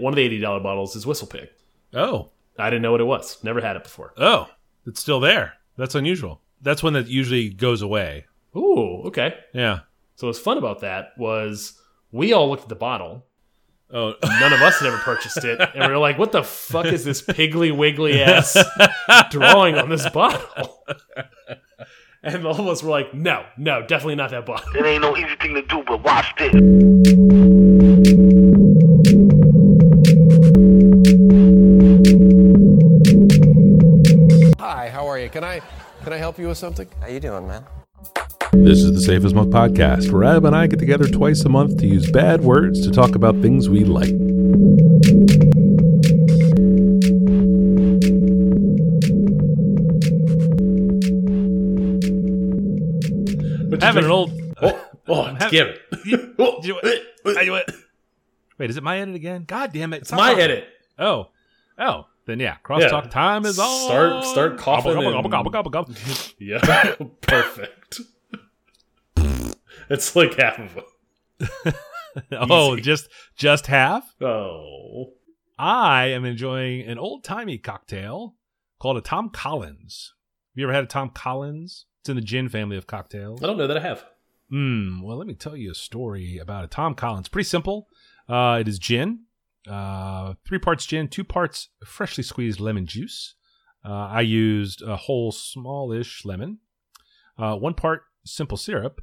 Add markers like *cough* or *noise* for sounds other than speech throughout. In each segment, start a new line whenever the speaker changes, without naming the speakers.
One of the eighty dollar bottles is Whistle Pig.
Oh,
I didn't know what it was. Never had it before.
oh, it's still there. That's unusual. That's one that usually goes away.
Ooh, okay.
Yeah.
So what's fun about that was we all looked at the bottle.
Oh,
None of us had ever purchased it, and we were like, "What the fuck is this piggly wiggly ass drawing on this bottle?" And all of us were like, "No, no, definitely not that bottle."
It ain't no easy thing to do, but watch this.
Can I help you with something?
How you doing, man?
This is the Safe as Milk podcast, where Ab and I get together twice a month to use bad words to talk about things we like.
But
Having an old. *laughs*
oh, oh,
have-
give it. Oh,
Do you- I do it. Wait, is it my edit again? God damn it!
It's my edit.
Oh, oh, then yeah. Crosstalk
Yeah.
time is on.
Start- start coughing
Gobble, gobble, gobble, gobble. *laughs*
Yeah, *laughs* perfect. *laughs* It's like half of them.
oh, just just half.
Oh,
I am enjoying an old timey cocktail called a Tom Collins. Have you ever had a Tom Collins? It's in the gin family of cocktails.
I don't know that I have.
Hmm. Well, let me tell you a story about a Tom Collins. Pretty simple. Uh, it is gin, uh, three parts gin, two parts freshly squeezed lemon juice. Uh, I used a whole smallish lemon, uh, one part simple syrup,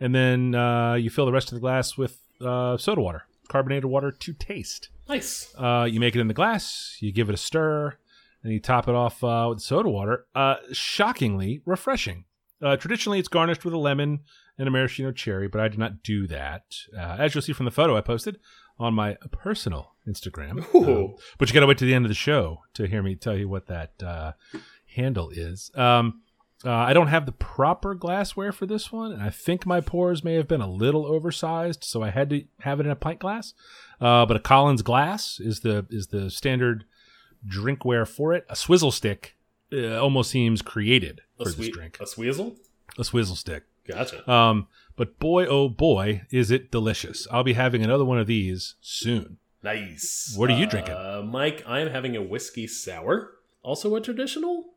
and then uh, you fill the rest of the glass with uh, soda water, carbonated water to taste.
Nice.
Uh, you make it in the glass, you give it a stir, and you top it off uh, with soda water. Uh, shockingly refreshing. Uh, traditionally, it's garnished with a lemon and a maraschino cherry, but I did not do that. Uh, as you'll see from the photo I posted on my personal Instagram. Uh, but you got to wait to the end of the show to hear me tell you what that uh, handle is. Um, uh, I don't have the proper glassware for this one, and I think my pours may have been a little oversized, so I had to have it in a pint glass. Uh, but a Collins glass is the is the standard drinkware for it. A swizzle stick uh, almost seems created
A
for this drink.
a sweezel.
A swizzle stick.
Gotcha.
Um, but boy, oh boy, is it delicious! I'll be having another one of these soon.
Nice.
What are you drinking?
uh, Mike? I am having a whiskey sour, also a traditional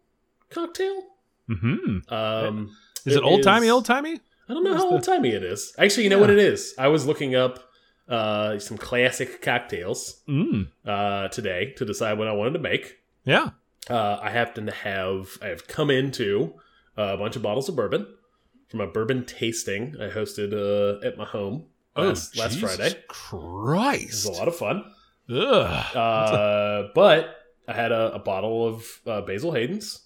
cocktail.
Hmm.
Um,
Is it old timey? Old timey?
I don't know how old timey it is. Actually, you know
Yeah.
what it is. I was looking up uh, some classic cocktails
Mm.
uh, today to decide what I wanted to make.
Yeah.
Uh, I happen to have I have come into a bunch of bottles of bourbon from a bourbon tasting I hosted uh, at my home last, last
Oh, Jesus
Friday. It was a lot of fun.
Ugh.
Uh, but I had a, a bottle of uh, Basil Hayden's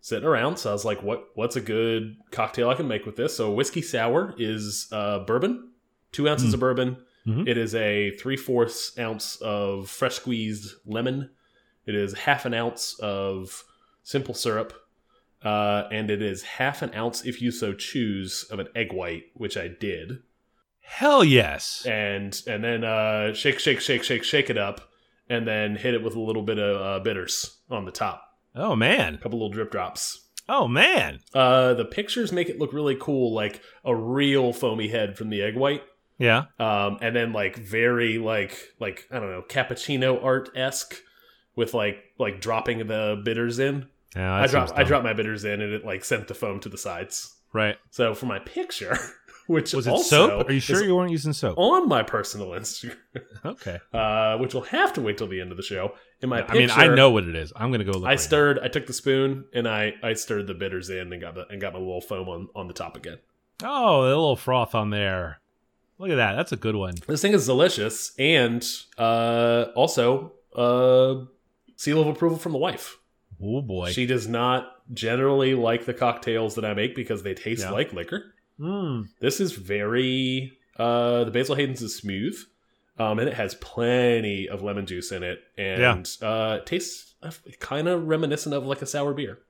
sitting around, so I was like, "What? What's a good cocktail I can make with this?" So whiskey sour is uh, bourbon, two ounces
Mm.
of bourbon.
Mhm.
It is a three fourths ounce of fresh squeezed lemon. It is half an ounce of simple syrup, uh, and it is half an ounce, if you so choose, of an egg white, which I did
Hell yes.
and and then uh, shake, shake, shake, shake, shake it up, and then hit it with a little bit of uh, bitters on the top,
Oh man.
a couple little drip drops.
Oh man.
Uh, the pictures make it look really cool, like a real foamy head from the egg white,
Yeah.
um, and then like very like like I don't know cappuccino art esque with like like dropping the bitters in.
Yeah.
I dropped I dropped my bitters in, and it like sent the foam to the sides.
Right.
So for my picture, *laughs* which
Was it
also
soap? Are you sure you weren't using soap?
on my personal Instagram? *laughs*
Okay.
uh, which will have to wait till the end of the show. In my picture,
I mean, I know what it is. I'm gonna go look.
I
right
stirred. I took the spoon and I I stirred the bitters in and got the, and got my little foam on on the top again.
Oh, a little froth on there. Look at that. That's a good one.
This thing is delicious and uh, also uh, seal of approval from the wife.
Oh boy.
She does not generally like the cocktails that I make because they taste
Yeah.
like liquor.
Mm.
This is very uh, the Basil Hayden's is smooth. Um, and it has plenty of lemon juice in it, and uh, it tastes kind of reminiscent of like a sour beer.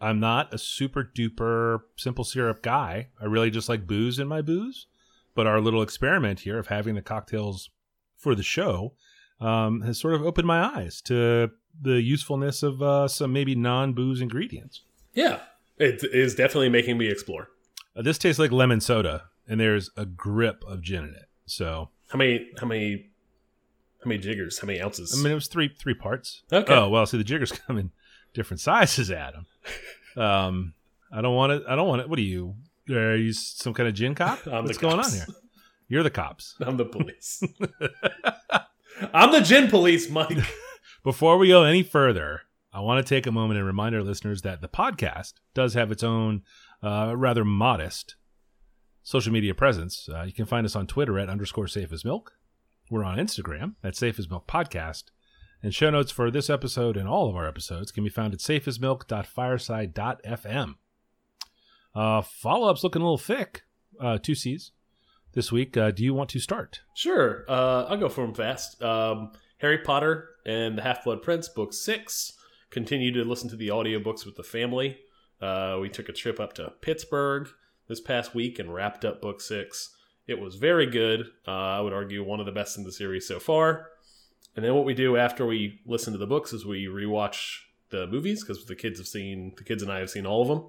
I'm not a super duper simple syrup guy. I really just like booze in my booze. But our little experiment here of having the cocktails for the show um, has sort of opened my eyes to the usefulness of uh, some maybe non booze ingredients.
Yeah, it is definitely making me explore.
Uh, this tastes like lemon soda, and there's a grip of gin in it. So
How many how many How many jiggers? How many ounces?
I mean, it was three three parts.
Okay.
Oh well, see, the jiggers *laughs* come in different sizes, Adam. Um, I don't want to. I don't want to. What are you? Are you some kind of gin cop? *laughs*
I'm
What's going on here? You're the cops.
I'm the police. *laughs* I'm the gin police, Mike.
Before we go any further, I want to take a moment and remind our listeners that the podcast does have its own uh, rather modest social media presence. Uh, you can find us on Twitter at underscore safe as milk. We're on Instagram at safe as milk podcast. And show notes for this episode and all of our episodes can be found at safeasmilk.fireside.fm. Uh, follow up's looking a little thick. Uh, two C's this week. Uh, do you want to start?
Sure, uh, I'll go for them fast. Um, Harry Potter and the Half Blood Prince, Book Six. Continue to listen to the audiobooks with the family. Uh, we took a trip up to Pittsburgh this past week and wrapped up Book Six. It was very good. Uh, I would argue one of the best in the series so far. And then what we do after we listen to the books is we rewatch the movies because the kids have seen the kids and I have seen all of them.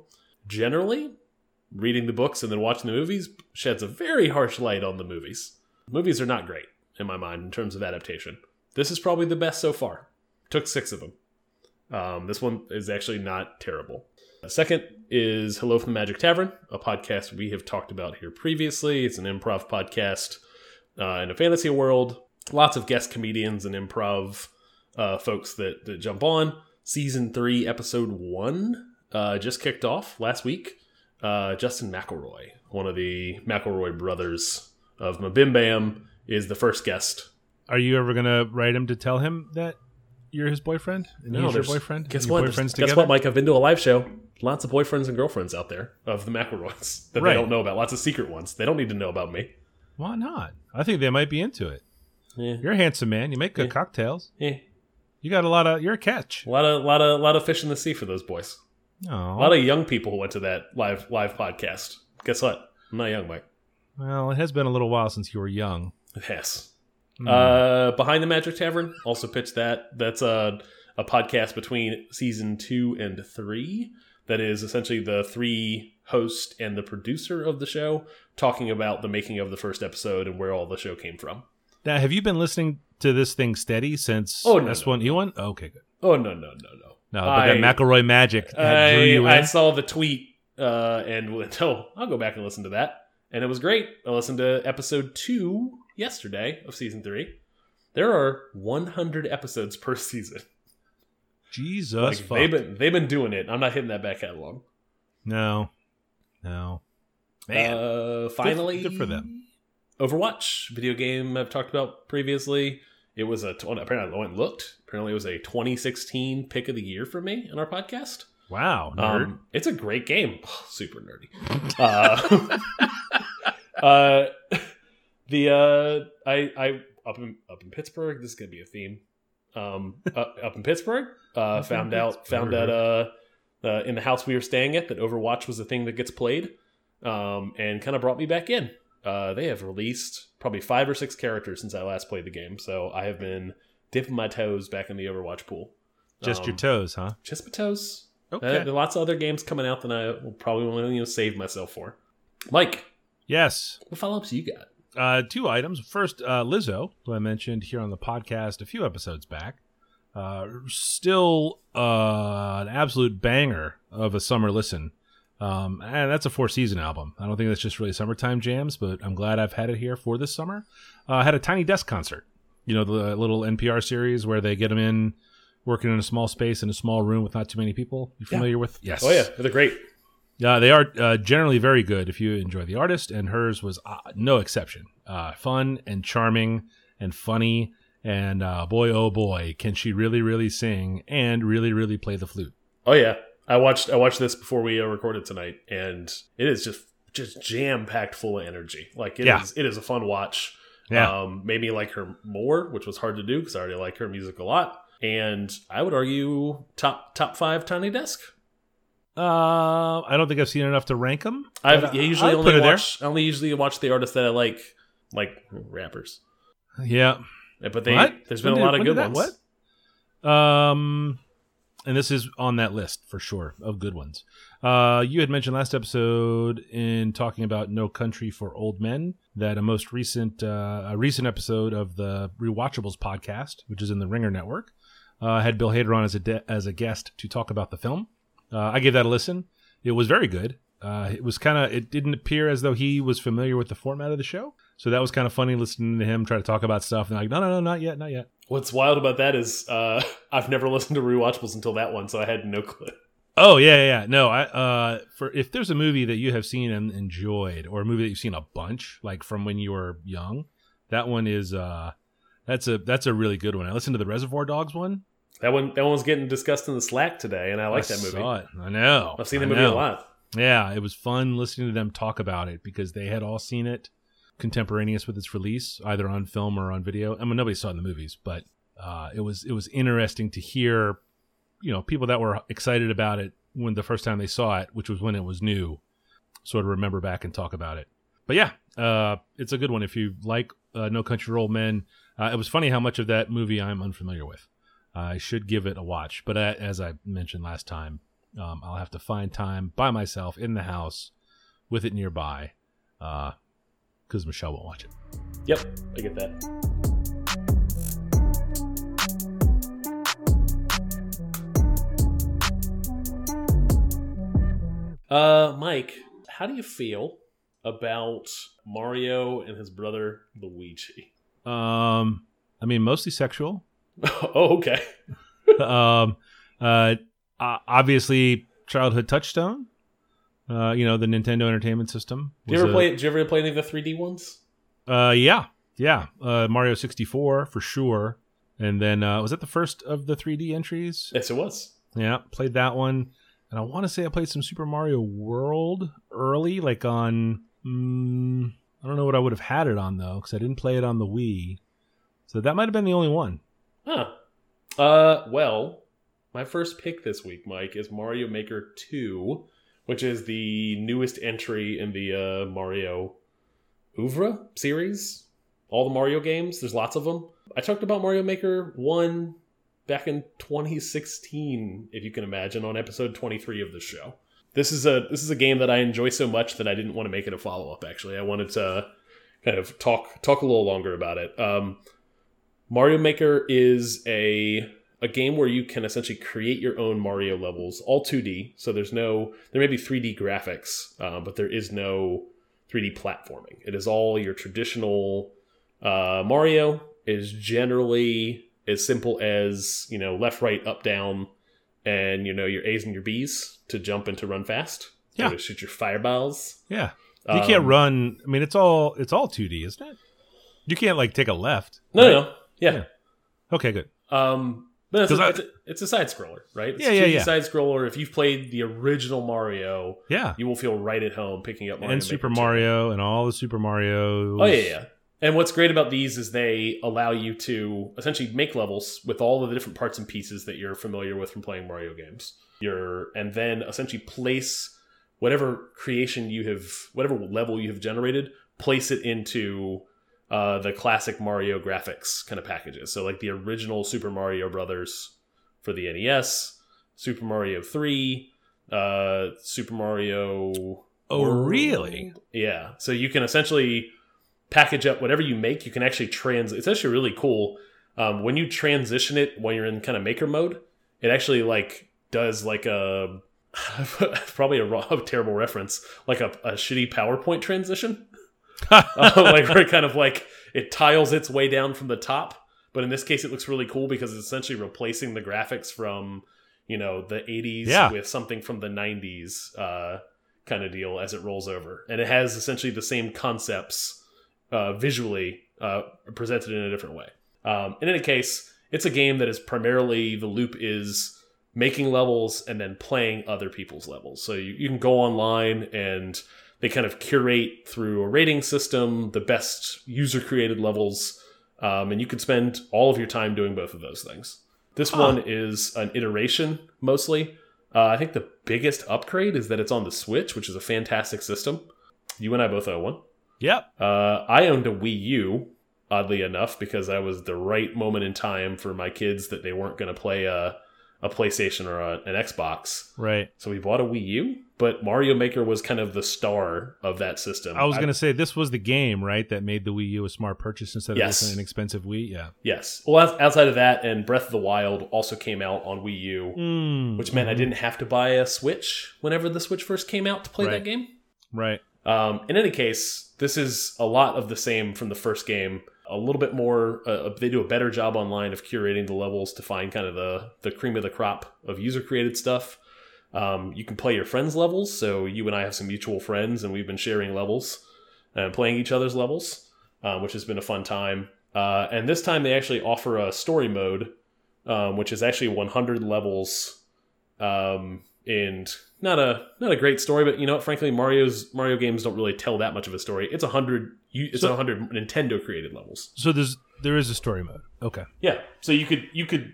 Generally, reading the books and then watching the movies sheds a very harsh light on the movies. Movies are not great in my mind in terms of adaptation. This is probably the best so far. Took six of them. Um, this one is actually not terrible. The second is Hello from the Magic Tavern, a podcast we have talked about here previously. It's an improv podcast uh, in a fantasy world. Lots of guest comedians and improv uh, folks that, that jump on. Season three, episode one, uh, just kicked off last week. Uh, Justin McElroy, one of the McElroy brothers of MBMBaM, is the first guest.
Are you ever going to write him to tell him that you're his boyfriend? And he's your boyfriend?
Guess what?
Boyfriends
Guess what, Mike? I've been to a live show. Lots of boyfriends and girlfriends out there of the McElroys *laughs* that
Right.
they don't know about. Lots of secret ones. They don't need to know about me.
Why not? I think they might be into it.
Yeah.
You're a handsome man. You make good
Yeah.
cocktails.
Yeah.
You got a lot of. You're a catch.
A lot of, lot of, lot of fish in the sea for those boys.
Oh,
A lot of young people who went to that live, live podcast. Guess what? I'm not young, Mike.
well, it has been a little while since you were young.
It has.
Hmm.
Uh, Behind the Magic Tavern also pitched that. That's a a podcast between season two and three. That is essentially the three host and the producer of the show talking about the making of the first episode and where all the show came from.
Now, have you been listening to this thing steady since
Oh, no,
S1 E1? Okay, good.
Oh no no no no!
No, but that McElroy magic had drew
I,
you in.
I saw the tweet uh, and went, *laughs* oh, I'll go back and listen to that. And it was great. I listened to episode two yesterday of season three. There are 100 episodes per season.
Jesus,
Like, they've been they've been doing it. I'm not hitting that back catalog.
no, no. Man,
Uh, finally,
good for them.
Overwatch video game I've talked about previously. It was a 20, apparently I went looked. Apparently, it was a 2016 pick of the year for me in our podcast.
wow, nerd.
Um, it's a great game. *sighs* Super nerdy. uh, *laughs* uh, the uh, I I up in up in Pittsburgh. This is gonna be a theme. Um, up, up in Pittsburgh, uh, found out found out uh, uh, in the house we were staying at that Overwatch was a thing that gets played, um, and kind of brought me back in. Uh, they have released probably five or six characters since I last played the game, so I have been dipping my toes back in the Overwatch pool.
Just your
Um,
toes, huh?
just my toes. Uh,
Okay.
there are lots of other games coming out that I will probably want to you know, save myself for. Mike,
yes.
what follow ups you got?
Uh, two items. First, uh, Lizzo, who I mentioned here on the podcast a few episodes back. Uh, still uh, an absolute banger of a summer listen. Um, and that's a four season album. I don't think that's just really summertime jams, but I'm glad I've had it here for this summer. Uh, I had a Tiny Desk concert. You know, the little NPR series where they get them in working in a small space in a small room with not too many people. You familiar with? Yes.
Oh yeah, they're great.
Yeah, they are uh, generally very good if you enjoy the artist, and hers was uh, no exception. Uh, fun and charming and funny, and uh, boy, oh boy, can she really, really sing and really, really play the flute.
Oh yeah, I watched I watched this before we uh, recorded tonight, and it is just just jam packed full of energy. Like it is,
Yeah.
it is a fun watch.
Yeah.
Um, made me like her more, which was hard to do because I already like her music a lot. And I would argue top top five Tiny Desk.
Uh, I don't think I've seen enough to rank them.
I've usually
I'd
only watch I only usually watch the artists that I like, like rappers.
Yeah,
But they
What?
there's been
When
a lot
did-
of good
that-
ones.
what? Um, and this is on that list for sure of good ones. Uh, you had mentioned last episode in talking about No Country for Old Men that a most recent uh, a recent episode of the Rewatchables podcast, which is in the Ringer Network, uh, had Bill Hader on as a de- as a guest to talk about the film. Uh, I gave that a listen. It was very good. Uh, it was kind of it didn't appear as though he was familiar with the format of the show, so that was kind of funny listening to him try to talk about stuff and like no no no not yet not yet.
What's wild about that is uh, *laughs* I've never listened to rewatchables until that one, so I had no clue.
Oh yeah, yeah, yeah. No, I uh for if there's a movie that you have seen and enjoyed or a movie that you've seen a bunch like from when you were young, that one is uh that's a that's a really good one. I listened to the Reservoir Dogs one.
That one that one was getting discussed in the Slack today, and I like
I
that movie.
Saw it. I know.
I've seen the movie a lot.
Yeah, it was fun listening to them talk about it because they had all seen it contemporaneous with its release, either on film or on video. I mean, nobody saw it in the movies, but uh, it was it was interesting to hear, you know, people that were excited about it when the first time they saw it, which was when it was new, sort of remember back and talk about it. But yeah, uh, it's a good one if you like uh, No Country for Old Men. Uh, it was funny how much of that movie I'm unfamiliar with. I should give it a watch, but uh, as I mentioned last time, um, I'll have to find time by myself in the house with it nearby because Michelle won't watch it.
Yep, I get that. Uh, Mike, how do you feel about Mario and his brother Luigi?
Um, I mean, mostly sexual. *laughs*
oh, okay. *laughs*
um, uh, obviously, childhood touchstone. Uh, you know, the Nintendo Entertainment System.
Do you ever
a-
play? Did you ever play any of the 3D ones?
Uh, yeah, yeah. Uh, Mario sixty four for sure. And then uh, was that the first of the 3D entries?
Yes, it was.
Yeah, played that one. And I want to say I played some Super Mario World early, like on. Mm, I don't know what I would have had it on though, because I didn't play it on the Wii. So that might have been the only one.
Huh. Uh, well, my first pick this week, Mike, is Mario Maker 2, which is the newest entry in the uh, Mario oeuvre series. All the Mario games, there's lots of them. I talked about Mario Maker 1 back in 2016, if you can imagine, on episode 23 of the show. This is a this is a game that I enjoy so much that I didn't want to make it a follow up. Actually, I wanted to kind of talk talk a little longer about it. Um, Mario Maker is a a game where you can essentially create your own Mario levels, all 2D. So there's no there may be 3D graphics, uh, but there is no 3D platforming. It is all your traditional uh, Mario. Is generally as simple as you know left, right, up, down, and you know your A's and your B's to jump and to run fast.
Yeah.
to shoot your fireballs.
Yeah, you can't
Um,
run. I mean, it's all it's all 2D, isn't it? You can't like take a left.
No,
right?
no, no. Yeah.
Yeah. Okay, good.
Um, but it's a,
I-
it's, a, it's a side scroller, right? It's
Yeah,
a
yeah, yeah.
Side scroller. If you've played the original Mario,
Yeah,
you will feel right at home picking up Mario
and Super
2.
Mario and all the Super Mario.
Oh yeah, yeah. And what's great about these is they allow you to essentially make levels with all of the different parts and pieces that you're familiar with from playing Mario games. You're and then essentially place whatever creation you have, whatever level you have generated, place it into uh, the classic Mario graphics kind of packages. So like the original Super Mario Brothers for the NES, Super Mario Three, uh, Super Mario.
Oh, really?
Yeah. So you can essentially package up whatever you make. You can actually trans. It's actually really cool. Um, when you transition it when you're in kind of maker mode, it actually like does like a *laughs* probably a, raw, a *laughs* terrible reference, like a, a shitty PowerPoint transition. *laughs* uh, like where it kind of like it tiles its way down from the top. But in this case, it looks really cool because it's essentially replacing the graphics from you know the 80s
Yeah.
with something from the 90s uh, kind of deal as it rolls over, and it has essentially the same concepts uh, visually uh, presented in a different way. Um, in any case, it's a game that is primarily the loop is making levels and then playing other people's levels. So you, you can go online and they kind of curate through a rating system the best user created levels, um, and you could spend all of your time doing both of those things. This
Huh.
one is an iteration mostly. Uh, I think the biggest upgrade is that it's on the Switch, which is a fantastic system. You and I both own one.
Yep.
Uh, I owned a Wii U, oddly enough, because I was the right moment in time for my kids that they weren't going to play a, a PlayStation or a, an Xbox.
Right.
So we bought a Wii U, but Mario Maker was kind of the star of that system.
I was going to say this was the game, right, that made the Wii U a smart purchase instead of
Yes.
just an expensive Wii. Yeah.
Yes. Well, outs- outside of that, and Breath of the Wild also came out on Wii U,
Mm,
which meant I didn't have to buy a Switch whenever the Switch first came out to play
Right.
that game.
Right.
Um, in any case, this is a lot of the same from the first game a little bit more uh, they do a better job online of curating the levels to find kind of the the cream of the crop of user created stuff. Um, you can play your friends levels so you and i have some mutual friends and we've been sharing levels and playing each other's levels um, which has been a fun time. Uh, and this time they actually offer a story mode um, which is actually 100 levels um, and not a not a great story but you know frankly mario's mario games don't really tell that much of a story. It's 100 you, it's
so,
100 Nintendo created levels.
So there's there is a story mode. Okay.
Yeah. So you could you could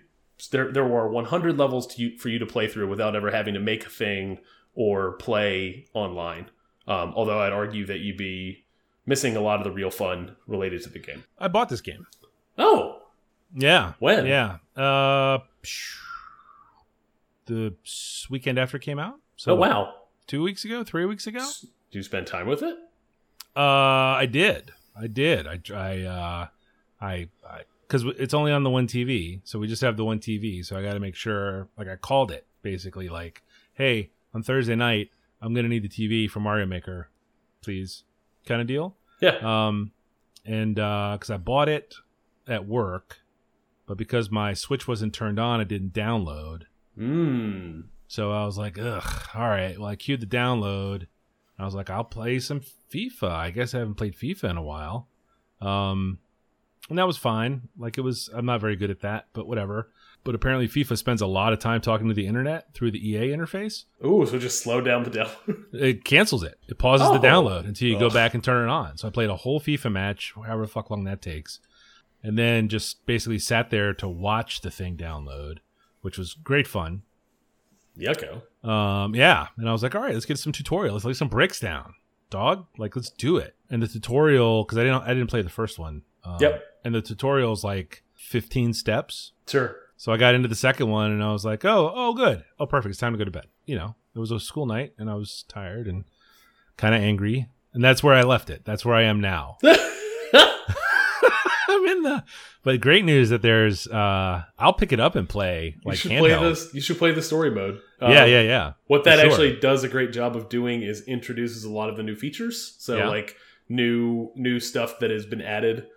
there there were 100 levels to you, for you to play through without ever having to make a thing or play online. Um, although I'd argue that you'd be missing a lot of the real fun related to the game.
I bought this game.
Oh.
Yeah.
When?
Yeah. Uh, the weekend after it came out. So
oh wow.
Two weeks ago, three weeks ago.
Do you spend time with it?
Uh, I did. I did. I, I, uh, I, I, because it's only on the one TV, so we just have the one TV. So I got to make sure. Like I called it basically, like, hey, on Thursday night, I'm gonna need the TV for Mario Maker, please, kind of deal.
Yeah.
Um, and uh, because I bought it at work, but because my Switch wasn't turned on, it didn't download.
Mmm.
So I was like, ugh, all right. Well, I queued the download. I was like, I'll play some FIFA. I guess I haven't played FIFA in a while. Um, and that was fine. Like it was, I'm not very good at that, but whatever. But apparently, FIFA spends a lot of time talking to the internet through the EA interface.
Ooh, so just slow down the download. *laughs*
It cancels it. It pauses the
Oh.
download until you go back and turn it on. So I played a whole FIFA match, however the fuck long that takes, and then just basically sat there to watch the thing download, which was great fun.
Yucko.
Um, yeah, and I was like, all right, let's get some tutorial. Let's lay some bricks down, dog. Like, let's do it. And the tutorial, because I didn't, I didn't play the first one. Um,
Yep.
And the tutorial is like 15 steps.
Sure.
So I got into the second one, and I was like, oh, oh, good, oh, perfect. It's time to go to bed. You know, it was a school night, and I was tired and kind of angry, and that's where I left it. That's where I am now. *laughs* In the. But great news that there's. uh I'll pick it up and play
you
like
should play this. You should play the story mode.
Yeah,
Um,
yeah, yeah.
What that
sure.
actually does a great job of doing is introduces a lot of the new features. So
Yeah.
like new new stuff that has been added.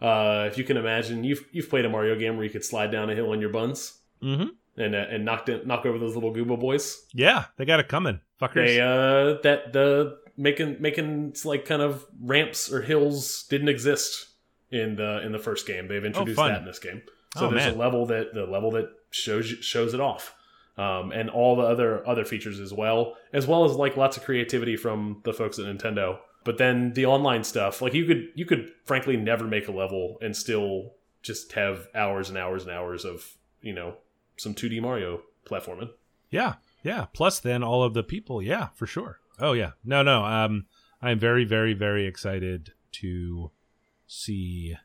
Uh, if you can imagine, you've you've played a Mario game where you could slide down a hill on your buns
Mm-hmm.
and uh, and knock down, knock over those little Goomba boys.
Yeah, they got it coming, fuckers.
They uh that the making making like kind of ramps or hills didn't exist in the in the first game. They've introduced
fun.
that in this game. So
Oh,
there's
man.
a level that the level that shows shows it off. Um, and all the other other features as well, as well as like lots of creativity from the folks at Nintendo. But then the online stuff, like you could you could frankly never make a level and still just have hours and hours and hours of you know some 2D Mario platforming.
Yeah, yeah. Plus, then all of the people. Yeah, for sure. Oh yeah. No, no. Um, I'm very, very, very excited to see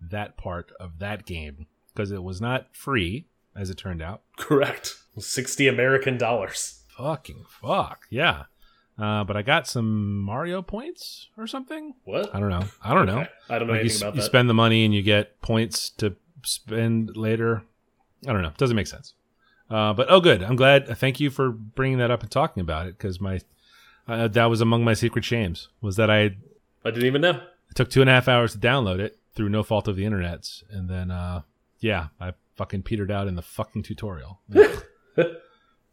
that part of that game because it was not free, as it turned out.
Correct, sixty American dollars.
Fucking fuck. Yeah. Uh, but I got some Mario points or something.
What?
I don't know. I don't know.
I don't know
Like you,
anything
s-
about that.
you spend the money and you get points to spend later. I don't know. Doesn't make sense. Uh, but oh, good. I'm glad. Thank you for bringing that up and talking about it because my uh, that was among my secret shames was that I
I didn't even know.
Took two and a half hours to download it through no fault of the internet's, and then uh, yeah, I fucking petered out in the fucking tutorial. *laughs* Ugh.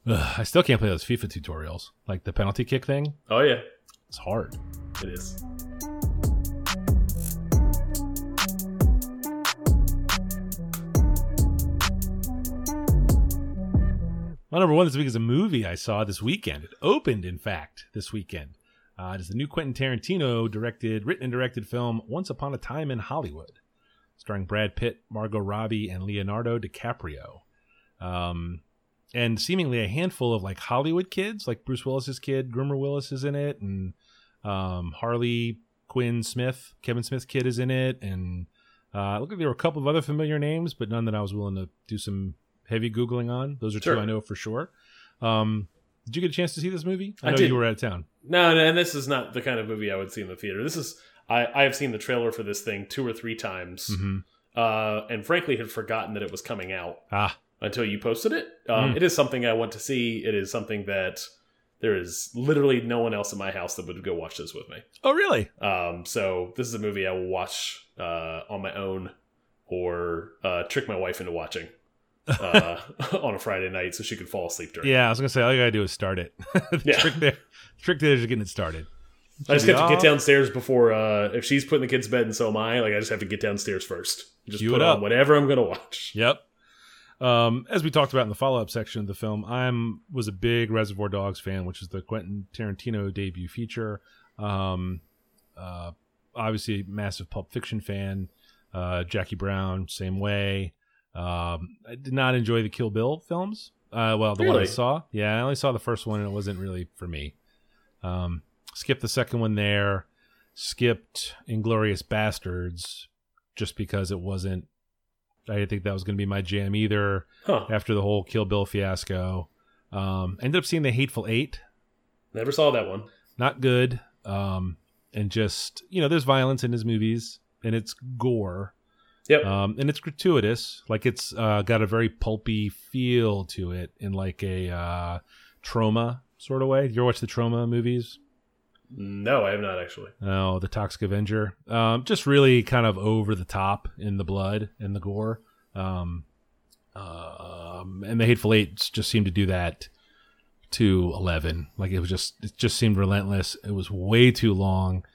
I still can't play those FIFA tutorials, like the penalty kick thing.
Oh yeah,
It's hard.
it is.
Well, number one this week is a movie I saw this weekend. It opened, in fact, this weekend. Uh, it is the new Quentin Tarantino directed, written and directed film Once Upon a Time in Hollywood, starring Brad Pitt, Margot Robbie, and Leonardo DiCaprio. Um, and seemingly a handful of like Hollywood kids, like Bruce Willis's kid, Rumer Willis is in it, and um, Harley Quinn Smith, Kevin Smith's kid is in it, and uh, it looked like there were a couple of other familiar names, but none that I was willing to do some heavy googling on. Those are
Sure.
two I know for sure. Um, did you get a chance to see this movie? I
I
know
did.
you were out of town.
No, no, and this is not the kind of movie I would see in the theater. This is I, I have seen the trailer for this thing two or three times,
hmm
uh, and frankly had forgotten that it was coming out
Ah,
until you posted it. Um,
Mm.
It is something I want to see. It is something that there is literally no one else in my house that would go watch this with me.
oh really?
Um, so this is a movie I will watch uh, on my own or uh, trick my wife into watching uh, *laughs* on a Friday night so she could fall asleep during.
Yeah, I was gonna say all you gotta do is start it. *laughs* the
Yeah.
trick there, the trick there is getting it started.
I just have to get downstairs before uh, if she's putting the kids to bed and so am I. Like I just have to get downstairs first. Just put
it
on
up.
whatever I'm gonna watch.
Yep. Um, as we talked about in the follow up section of the film, I'm was a big Reservoir Dogs fan, which is the Quentin Tarantino debut feature. Um, uh, obviously, massive Pulp Fiction fan. Uh, Jackie Brown, same way. Um, I did not enjoy the Kill Bill films. Uh, well, the one I saw, yeah, I only saw the first one, and it wasn't really for me. Um, skipped the second one there. Skipped Inglourious Basterds just because it wasn't. I didn't think that was going to be my jam either
Huh?
after the whole Kill Bill fiasco. Um, ended up seeing The Hateful Eight.
Never saw that one.
Not good. Um, and just, you know, there's violence in his movies and it's gore.
Yep.
Um, and it's gratuitous. Like it's uh, got a very pulpy feel to it in like a uh, Troma sort of way. You ever watch the Troma movies?
no, I have not actually.
Oh, the Toxic Avenger. Um, just really kind of over the top in the blood and the gore. Um, um, and the Hateful Eight just seemed to do that to eleven. Like it was just, it just seemed relentless. It was way too long.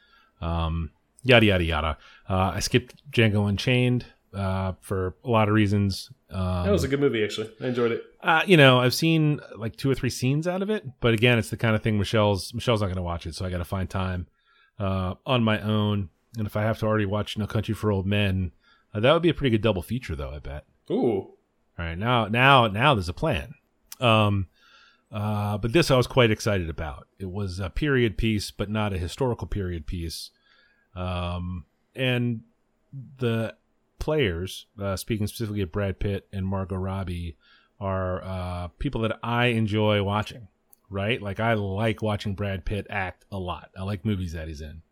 Um, yada yada yada. Uh, I skipped Django Unchained uh, for a lot of reasons. Um,
That was a good movie actually. I enjoyed it.
uh, you know, I've seen like two or three scenes out of it, but again, it's the kind of thing Michelle's Michelle's not going to watch it, so I got to find time uh, on my own. And if I have to already watch No Country for Old Men, uh, that would be a pretty good double feature, though. I bet.
Ooh.
All right, now now now there's a plan. Um, uh, but this I was quite excited about. It was a period piece, but not a historical period piece. Um, and the players, uh, speaking specifically of Brad Pitt and Margot Robbie, are uh, people that I enjoy watching. Right, like I like watching Brad Pitt act a lot. I like movies that he's in.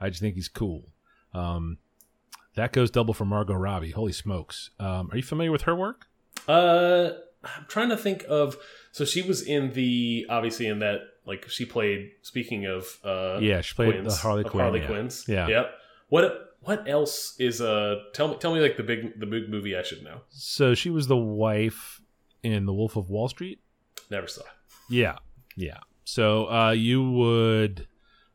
I just think he's cool. Um, that goes double for Margot Robbie. Holy smokes! Um, are you familiar with her work?
Uh, I'm trying to think of. So she was in the obviously in that like she played. Speaking of, uh,
yeah, she played
Quinns,
the Harley Quinn.
Harley
yeah.
Quinns.
Yeah.
Yep. What what else is uh? Tell me tell me like the big the big movie I should know.
So she was the wife in The Wolf of Wall Street.
Never saw.
Yeah, yeah. So uh, you would.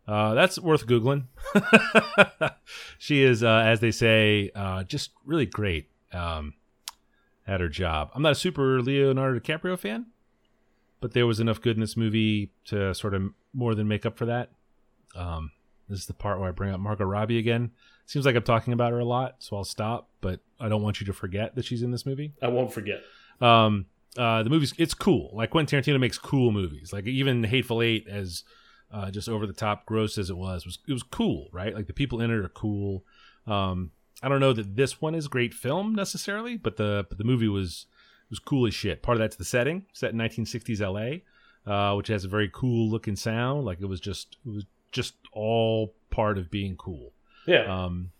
Uh, that's worth googling. *laughs* she is, uh, as they say, uh, just really great um, at her job. I'm not a super Leonardo DiCaprio fan, but there was enough good in this movie to sort of more than make up for that. Um, this is the part where I bring up Margot Robbie again. Seems like I'm talking about her a lot, so I'll stop. But I don't want you to forget that she's in this movie.
I won't forget.
Um, uh, the movie's it's cool. Like Quentin Tarantino makes cool movies. Like even Hateful Eight, as uh, just over the top gross as it was, was it was cool, right? Like the people in it are cool. Um, I don't know that this one is great film necessarily, but the but the movie was was cool as shit. Part of that's the setting, set in 1960s LA, uh, which has a very cool looking sound. Like it was just it was just all part of being cool.
Yeah.
Um,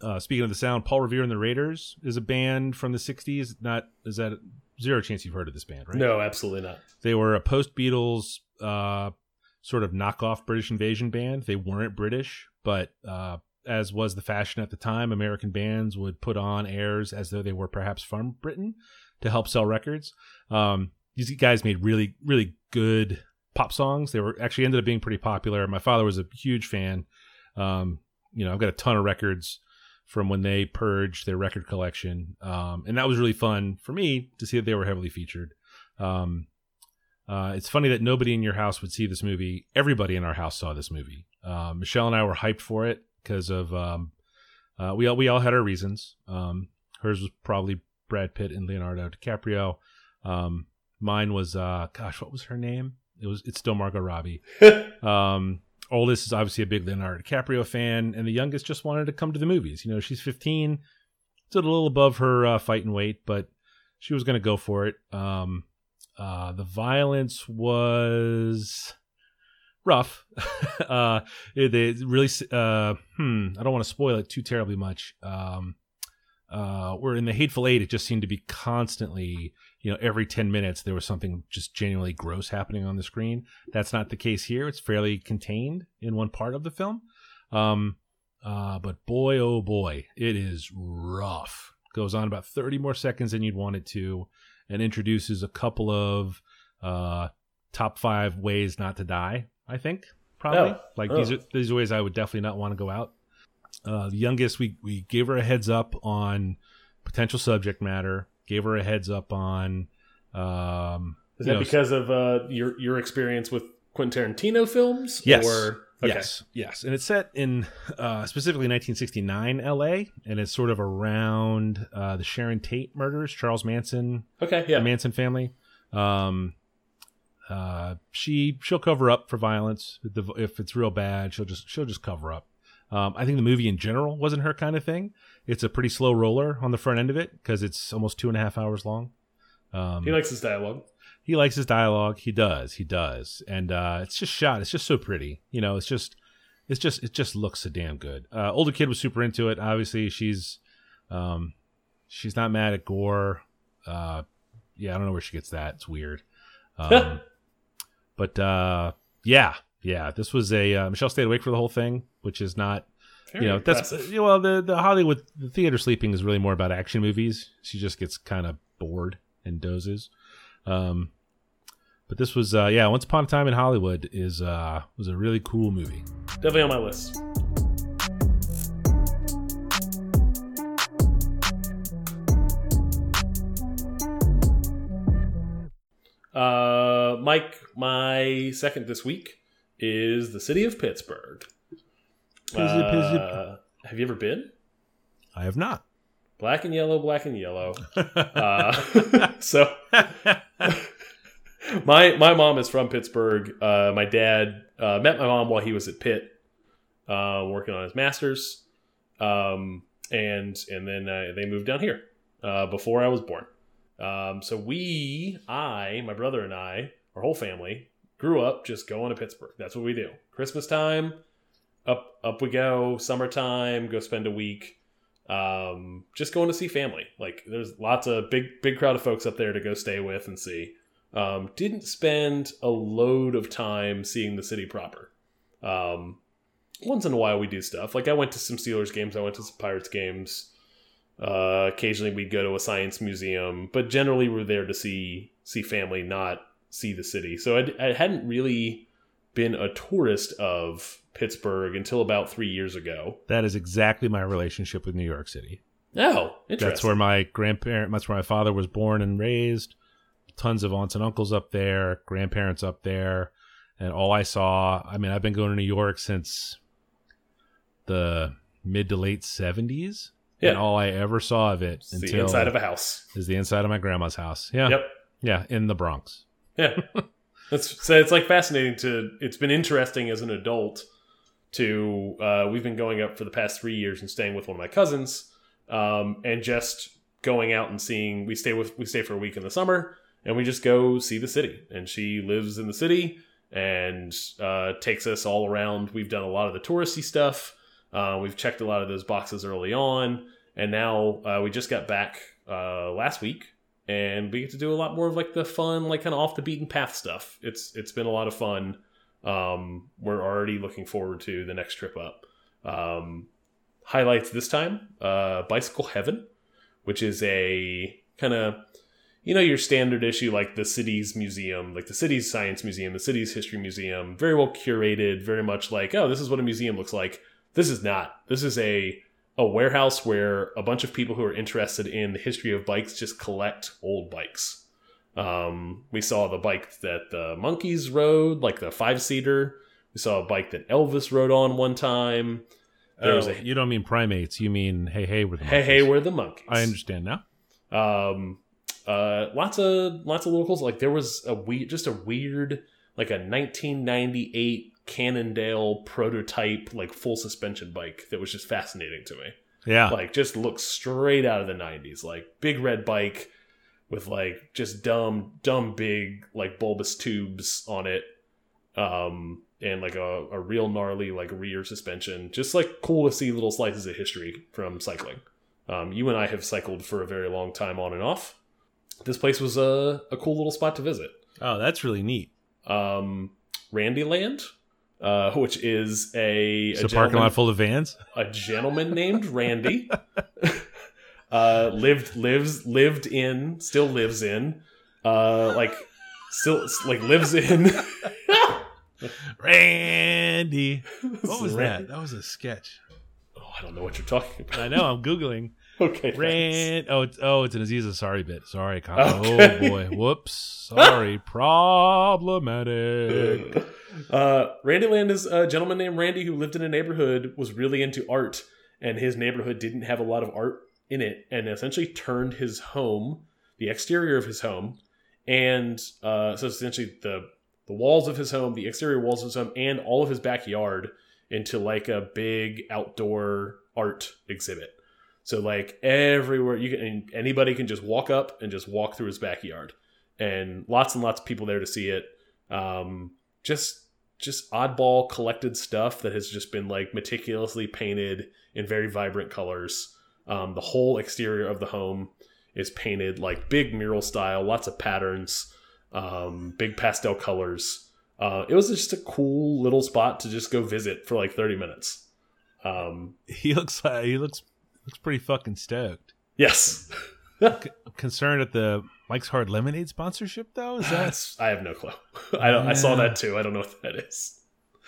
uh, speaking of the sound, Paul Revere and the Raiders is a band from the '60s. Not is that zero chance you've heard of this band, right?
No, absolutely not.
They were a post Beatles uh, sort of knockoff British invasion band. They weren't British, but uh, as was the fashion at the time, American bands would put on airs as though they were perhaps from Britain to help sell records. Um, these guys made really, really good pop songs. They were actually ended up being pretty popular. My father was a huge fan. Um, you know, I've got a ton of records from when they purged their record collection, um, and that was really fun for me to see that they were heavily featured. Um, uh, it's funny that nobody in your house would see this movie. Everybody in our house saw this movie. Uh, Michelle and I were hyped for it because of um, uh, we all we all had our reasons. Um, hers was probably Brad Pitt and Leonardo DiCaprio. Um, mine was uh, gosh, what was her name? It was it's still Margot Robbie. *laughs* Um, oldest is obviously a big Leonardo DiCaprio fan, and the youngest just wanted to come to the movies. You know, she's 15. It's a little above her uh, fighting weight, but she was going to go for it. Um, uh, the violence was rough. *laughs* uh, it really, uh, hmm, I don't want to spoil it too terribly much. Um, uh, where in the Hateful Eight, it just seemed to be constantly, you know, every 10 minutes there was something just genuinely gross happening on the screen. That's not the case here. It's fairly contained in one part of the film. Um, uh, but boy, oh boy, it is rough. Goes on about 30 more seconds than you'd want it to and introduces a couple of uh, top five ways not to die, I think, probably.
Oh.
Like
Oh.
these are these are ways I would definitely not want to go out. Uh, the youngest, we we gave her a heads up on potential subject matter. Gave her a heads up on. Um,
Is that
know,
because of uh, your your experience with Quentin Tarantino films?
Yes.
Or okay.
Yes, yes, and it's set in uh, specifically 1969 L.A. and it's sort of around uh, the Sharon Tate murders, Charles Manson,
Okay. Yeah.
the Manson family. Um, uh, she she'll cover up for violence if, the, if it's real bad. She'll just she'll just cover up. Um, I think the movie in general wasn't her kind of thing. It's a pretty slow roller on the front end of it because it's almost two and a half hours long. Um,
he likes his dialogue.
he likes his dialogue. He does. He does. And uh, it's just shot. It's just so pretty. You know, it's just, it's just, it just looks so damn good. Uh, older kid was super into it. Obviously, she's, um, she's not mad at gore. Uh, yeah, I don't know where she gets that. It's weird. *laughs* Um, but uh, yeah, yeah, this was a uh, Michelle stayed awake for the whole thing, which is not
Very
you know that's you know, well the the Hollywood the theater sleeping is really more about action movies. She just gets kind of bored and dozes. Um, but this was uh, yeah, Once Upon a Time in Hollywood is uh was a really cool movie.
Definitely on my list. Uh, Mike, my second this week is the city of Pittsburgh. Uh, have you ever been?
I have not.
Black and yellow, black and yellow. *laughs* Uh, *laughs* so *laughs* my my mom is from Pittsburgh. Uh, my dad uh, met my mom while he was at Pitt, uh, working on his master's, um, and and then uh, they moved down here uh, before I was born. Um, so we, I, my brother and I, our whole family, grew up just going to Pittsburgh. That's what we do. Christmas time, up up we go. Summertime, go spend a week um, just going to see family. Like there's lots of big big crowd of folks up there to go stay with and see. Um, didn't spend a load of time seeing the city proper. Um, once in a while we do stuff. Like I went to some Steelers games, I went to some Pirates games. Uh, occasionally we'd go to a science museum, but generally we're there to see see family, not see the city. So I, I hadn't really been a tourist of Pittsburgh until about three years ago.
That is exactly my relationship with New York City.
Oh, interesting.
That's where my grandparent. That's where my father was born and raised. Tons of aunts and uncles up there, grandparents up there, and all I saw. I mean, I've been going to New York since the mid to late seventies,
Yeah.
and all I ever saw of it
It's
until
the inside of a house.
is the inside of my grandma's house. Yeah,
Yep.
yeah, in the Bronx.
Yeah. That's so it's like fascinating to it's been interesting as an adult to uh we've been going up for the past three years and staying with one of my cousins. Um and just going out and seeing we stay with we stay for a week in the summer and we just go see the city. And she lives in the city and uh takes us all around. We've done a lot of the touristy stuff. Uh, we've checked a lot of those boxes early on, and now uh, we just got back uh, last week, and we get to do a lot more of like the fun, like kind of off the beaten path stuff. It's it's been a lot of fun. Um, we're already looking forward to the next trip up. Um, highlights this time: uh, Bicycle Heaven, which is a kind of you know your standard issue like the city's museum, like the city's science museum, the city's history museum, very well curated, very much like oh this is what a museum looks like. This is not. This is a a warehouse where a bunch of people who are interested in the history of bikes just collect old bikes. Um, we saw the bike that the Monkees rode, like the five seater. We saw a bike that Elvis rode on one time. There was
Oh,
a
you don't mean primates. You mean hey hey with
hey hey, we're the Monkees.
I understand now.
Um, uh, lots of lots of locals. Like there was a we just a weird, like a 1998 Cannondale prototype, like full suspension bike that was just fascinating to me.
Yeah,
Like just looks straight out of the 90s. Like big red bike, with like just dumb, dumb big like bulbous tubes on it, um, and like a, a real gnarly like rear suspension. Just like cool to see little slices of history from cycling. Um, you and I have cycled for a very long time on and off. This place was a, a cool little spot to visit.
Oh, that's really neat.
Um, Randyland, uh, which is a,
It's
a
a parking lot full of vans.
a gentleman named Randy *laughs* uh lived lives lived in still lives in uh like still like lives in *laughs*
Randy. What was
Randy.
that? That was a sketch.
oh, I don't know what you're talking about
I know. I'm googling. *laughs*
okay thanks.
Rand. Oh, it's, oh, it's an Aziz Ansari bit. Sorry,
Okay.
Oh boy. Whoops. Sorry. Problematic.
Uh Randyland is a gentleman named Randy who lived in a neighborhood was really into art and his neighborhood didn't have a lot of art in it and essentially turned his home the exterior of his home and uh, so essentially the the walls of his home, the exterior walls of his home, and all of his backyard into like a big outdoor art exhibit. So like everywhere you can, anybody can just walk up and just walk through his backyard, and lots and lots of people there to see it. Um, just just oddball collected stuff that has just been like meticulously painted in very vibrant colors. Um, the whole exterior of the home is painted like big mural style, lots of patterns, um, big pastel colors. Uh, it was just a cool little spot to just go visit for like 30 minutes. Um,
He looks like he looks looks pretty fucking stoked.
yes. *laughs*
I'm concerned at the Mike's Hard Lemonade sponsorship though. Is that?
I have no clue. *laughs* I don't. I saw that too. I don't know what that is.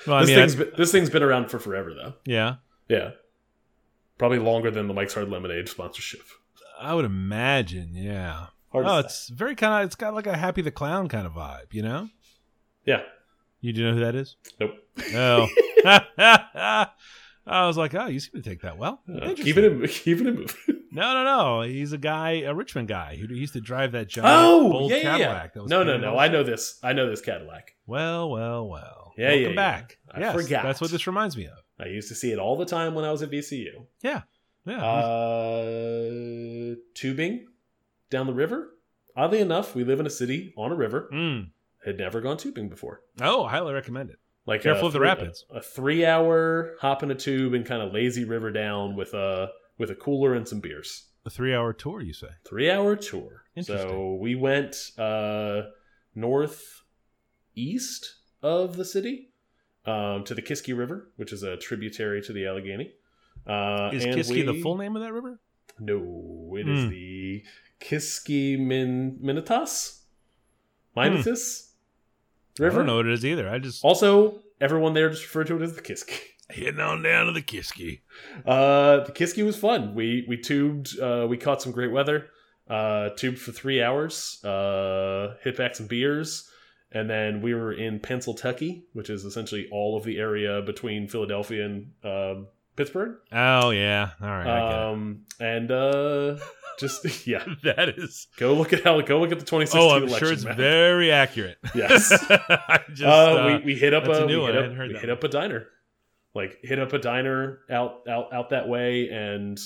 Well, I
this
mean,
thing's
I-
been, this thing's been around for forever though.
yeah.
Yeah, probably longer than the Mike's Hard Lemonade sponsorship.
I would imagine. Yeah.
Hard
Oh, it's very kind of. It's got like a Happy the Clown kind of vibe. You know.
yeah.
You do know who that is?
Nope.
Oh. *laughs* *laughs* I was like, oh, you seem to take that well.
Uh, keep it in. Keep it in moving.
No, no, no. He's a guy, a Richmond guy who used to drive that giant
Oh,
old
yeah, yeah,
Cadillac.
yeah. No, no, no. I know this. I know this Cadillac.
Well, well, well.
Yeah,
Welcome
yeah, yeah.
back.
I
yes,
forgot.
That's what this reminds me of.
I used to see it all the time when I was at VCU.
Yeah. Yeah.
Uh, tubing down the river. Oddly enough, we live in a city on a river.
Mm.
Had never gone tubing before.
Oh, highly recommend it.
Like
Careful of the rapids.
A, a three-hour hop in a tube and kind of lazy river down with a with a cooler and some beers.
A three hour tour, you say?
Three-hour tour. So we went uh, northeast of the city um, to the Kiski River, which is a tributary to the Allegheny. Uh,
Is Kiski the full name of that river?
No, it is
Hmm.
the Kiski Min Minitas Minitas
I
River.
don't know what it is either. I just
Also, everyone there just referred to it as the Kiski. *laughs*
heading on down to the Kiski.
Uh, the Kiski was fun. We we tubed. Uh, we caught some great weather. Uh, tubed for three hours. Uh, hit back some beers, and then we were in Pennsylvania, which is essentially all of the area between Philadelphia and um Pittsburgh.
Oh yeah. All right.
Um, and uh, just *laughs* yeah. *laughs*
That is.
go look at how go look at the 2016
Oh, I'm
election
sure it's very accurate.
Yes. *laughs*
I just,
uh,
uh,
we, we hit up a,
a new
we
one.
hit
I
up,
hadn't heard
we hit up a diner, like hit up a diner out out out that way, and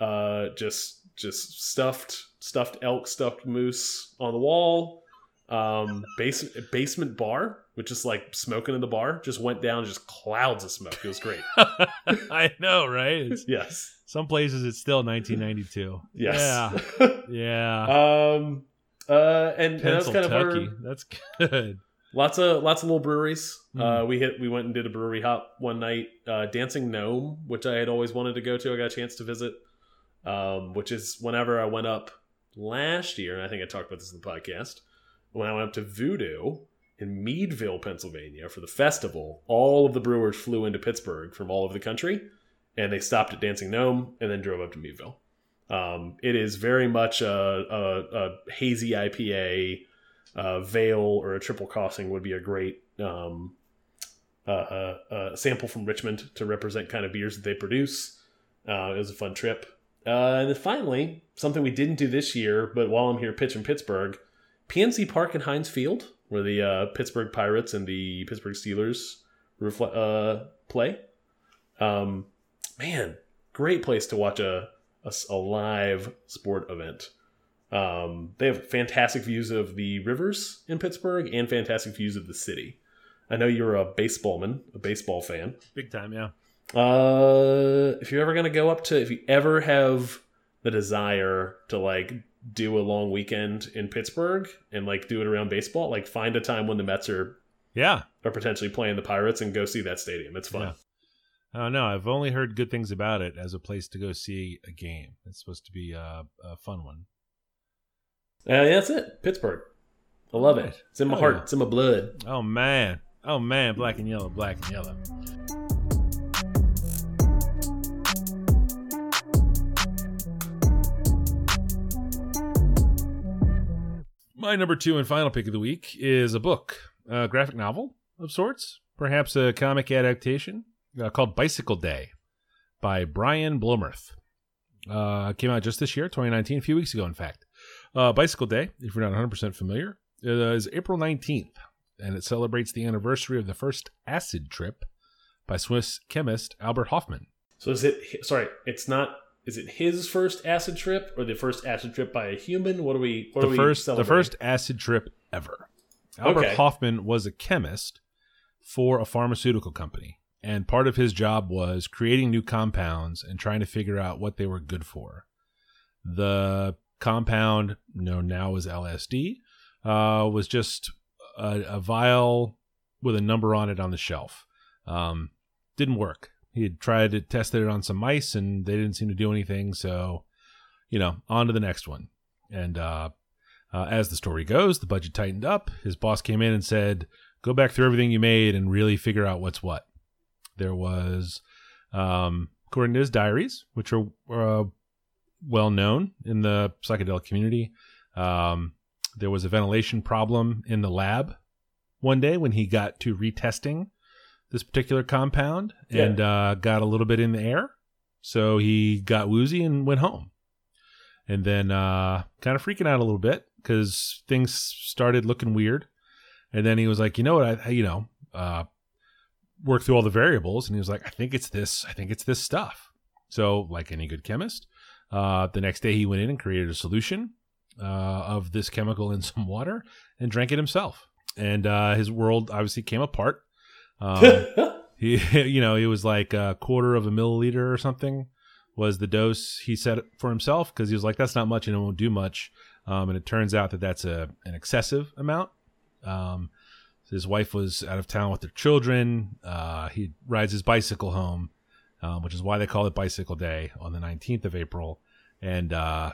uh, just just stuffed stuffed elk, stuffed moose on the wall. Um, basement basement bar, which is like smoking in the bar, just went down, just clouds of smoke. It was great. *laughs*
I know, right? *laughs* It's,
yes,
some places it's still 1992.
yes,
Yeah. *laughs* Yeah.
um, uh, and, and that was kind of our,
That's good.
Lots of lots of little breweries.
Hmm.
Uh, we hit we went and did a brewery hop one night. Uh, Dancing Gnome, which I had always wanted to go to, I got a chance to visit. Um, which is whenever I went up last year, and I think I talked about this in the podcast. When I went up to Voodoo in Meadville, Pennsylvania for the festival, all of the brewers flew into Pittsburgh from all over the country, and they stopped at Dancing Gnome and then drove up to Meadville. Um, it is very much a, a, a hazy IPA. Uh, Veil or a triple crossing would be a great um, uh, uh, uh, sample from Richmond to represent kind of beers that they produce. Uh, it was a fun trip. Uh, and then finally, something we didn't do this year, but while I'm here pitching Pittsburgh, PNC Park and Heinz Field, where the Pittsburgh Pirates and the Pittsburgh Steelers play. Um, man, great place to watch a a live sport event. Um, they have fantastic views of the rivers in Pittsburgh and fantastic views of the city. I know you're a baseballman, a baseball fan.
Big time, yeah.
Uh, if you're ever gonna go up to, if you ever have the desire to like do a long weekend in Pittsburgh and like do it around baseball, like find a time when the Mets are
Yeah.
are potentially playing the Pirates and go see that stadium. It's fun.
Yeah. I don't know. I've only heard good things about it as a place to go see a game. It's supposed to be a, a fun one.
Uh, yeah, that's it. Pittsburgh. I love it. It's in my
Oh,
heart. It's in my blood.
Oh man. Oh man, black and yellow, black and yellow. My number two and final pick of the week is a book, a graphic novel of sorts, perhaps a comic adaptation uh, called Bicycle Day by Brian Blommerth. Uh, came out just this year, 2019, a few weeks ago, in fact. Uh, Bicycle Day, if you're not 100% familiar, uh, is April 19th and it celebrates the anniversary of the first acid trip by Swiss chemist Albert Hofmann.
So is it? Sorry, it's not. Is it his first acid trip or the first acid trip by a human? What are we? What
The
are
first, the first acid trip ever. Albert
Okay.
Hofmann was a chemist for a pharmaceutical company, and part of his job was creating new compounds and trying to figure out what they were good for. The compound, known now as LSD, uh, was just a, a vial with a number on it on the shelf. Um, didn't work. He had tried to test it on some mice, and they didn't seem to do anything. So, you know, on to the next one. And uh, uh, as the story goes, the budget tightened up. His boss came in and said, "Go back through everything you made and really figure out what's what." There was, um, according to his diaries, which are uh, well known in the psychedelic community, um, there was a ventilation problem in the lab one day when he got to retesting this particular compound
Yeah.
and uh, got a little bit in the air. So he got woozy and went home. And then uh, kind of freaking out a little bit because things started looking weird. And then he was like, you know what? I, you know, uh, work through all the variables. And he was like, I think it's this. I think it's this stuff. So, like any good chemist, uh, the next day he went in and created a solution uh, of this chemical in some water and drank it himself. And uh, his world obviously came apart. Um, *laughs* he, *laughs* you know, it was like a quarter of a milliliter or something was the dose he set for himself because he was like, that's not much and it won't do much. Um, and it turns out that that's a an excessive amount. Um, his wife was out of town with their children. Uh, he rides his bicycle home, um, which is why they call it Bicycle Day on the 19th of April. And uh,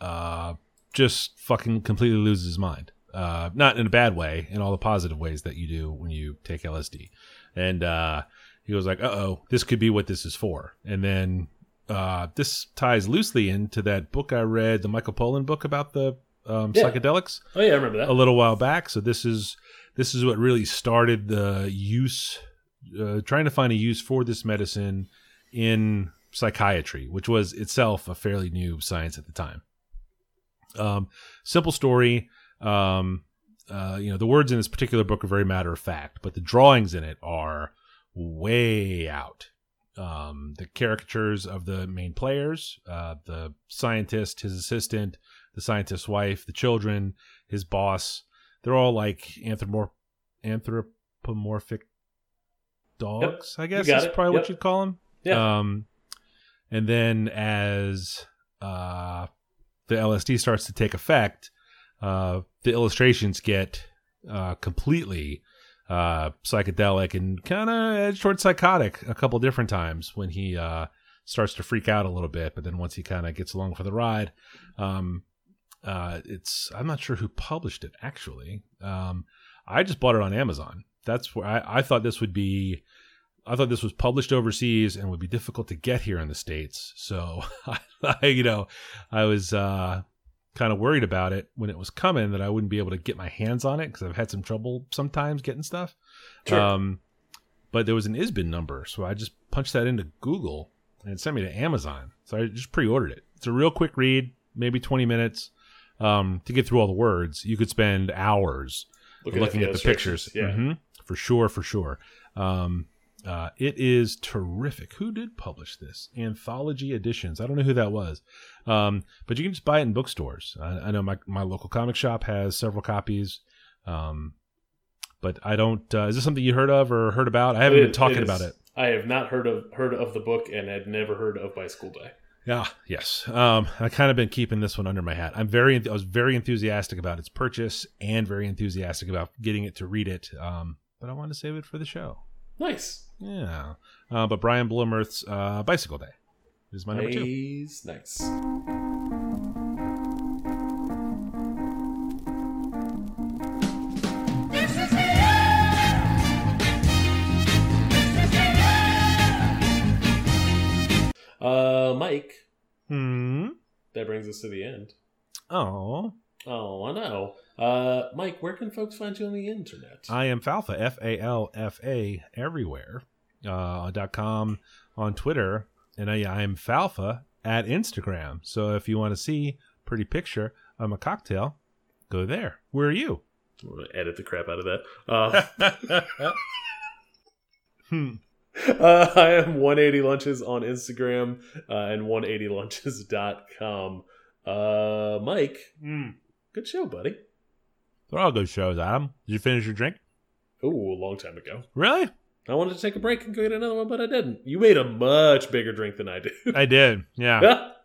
uh, just fucking completely loses his mind. Uh, not in a bad way, in all the positive ways that you do when you take LSD. And uh, he was like, "Uh oh, this could be what this is for." And then uh, this ties loosely into that book I read, the Michael Pollan book about the um,
Yeah.
psychedelics
oh yeah, I remember that.
a little while back. So this is this is what really started the use, uh, trying to find a use for this medicine in psychiatry, which was itself a fairly new science at the time. Um, simple story. Um, uh, you know, the words in this particular book are very matter of fact, but the drawings in it are way out. Um, the caricatures of the main players, uh, the scientist, his assistant, the scientist's wife, the children, his boss, they're all like anthropomorph- anthropomorphic dogs, I guess is
it.
probably what you'd call them.
Yeah.
Um, and then as uh, the LSD starts to take effect, uh, the illustrations get uh, completely uh, psychedelic and kind of edge towards psychotic a couple different times when he uh, starts to freak out a little bit. But then once he kind of gets along for the ride, um, uh, it's I'm not sure who published it actually. Um, I just bought it on Amazon. That's where I, I thought this would be. I thought this was published overseas and would be difficult to get here in the states. So, *laughs* I, you know, I was uh, kind of worried about it when it was coming that I wouldn't be able to get my hands on it because I've had some trouble sometimes getting stuff.
Sure.
Um, but there was an ISBN number, so I just punched that into Google and it sent me to Amazon. So I just pre-ordered it. It's a real quick read, maybe 20 minutes um, to get through all the words. You could spend hours looking, at the
illustrations.
pictures.
Yeah.
Mhm. For sure, for sure. Um, Uh, it is terrific. Who did publish this? Anthology Editions. I don't know who that was, um, but you can just buy it in bookstores. I, I know my my local comic shop has several copies. Um, but I don't. Uh, is this something you heard of or heard about? I haven't been talking about it.
I have not heard of heard of the book and had never heard of Bicycle Day.
Yeah, yes. Um, I kind of been keeping this one under my hat. I'm very, I was very enthusiastic about its purchase and very enthusiastic about getting it to read it. Um, but I wanted to save it for the show.
Nice.
Yeah. Uh, but Brian Blommerth's uh, Bicycle Day is my number two.
Nice. Uh, Mike,
Hmm.
that brings us to the end.
Oh,
Oh, I know. Uh, Mike, where can folks find you on the internet?
I am Falfa. F A L F A everywhere. Uh, dot com on Twitter, and I, I am Falfa at Instagram. So if you want to see pretty picture of a cocktail, go there. Where are you?
I'm gonna edit the crap out of that. Uh, *laughs*
Hmm.
uh, I am 180 Lunches on Instagram uh, and 180lunches.com. Uh, Mike,
Hmm.
Good show, buddy.
They're all good shows, Adam. Did you finish your drink?
Ooh, a long time ago.
Really?
I wanted to take a break and go get another one, but I didn't. You made a much bigger drink than I did.
I did. Yeah. *laughs*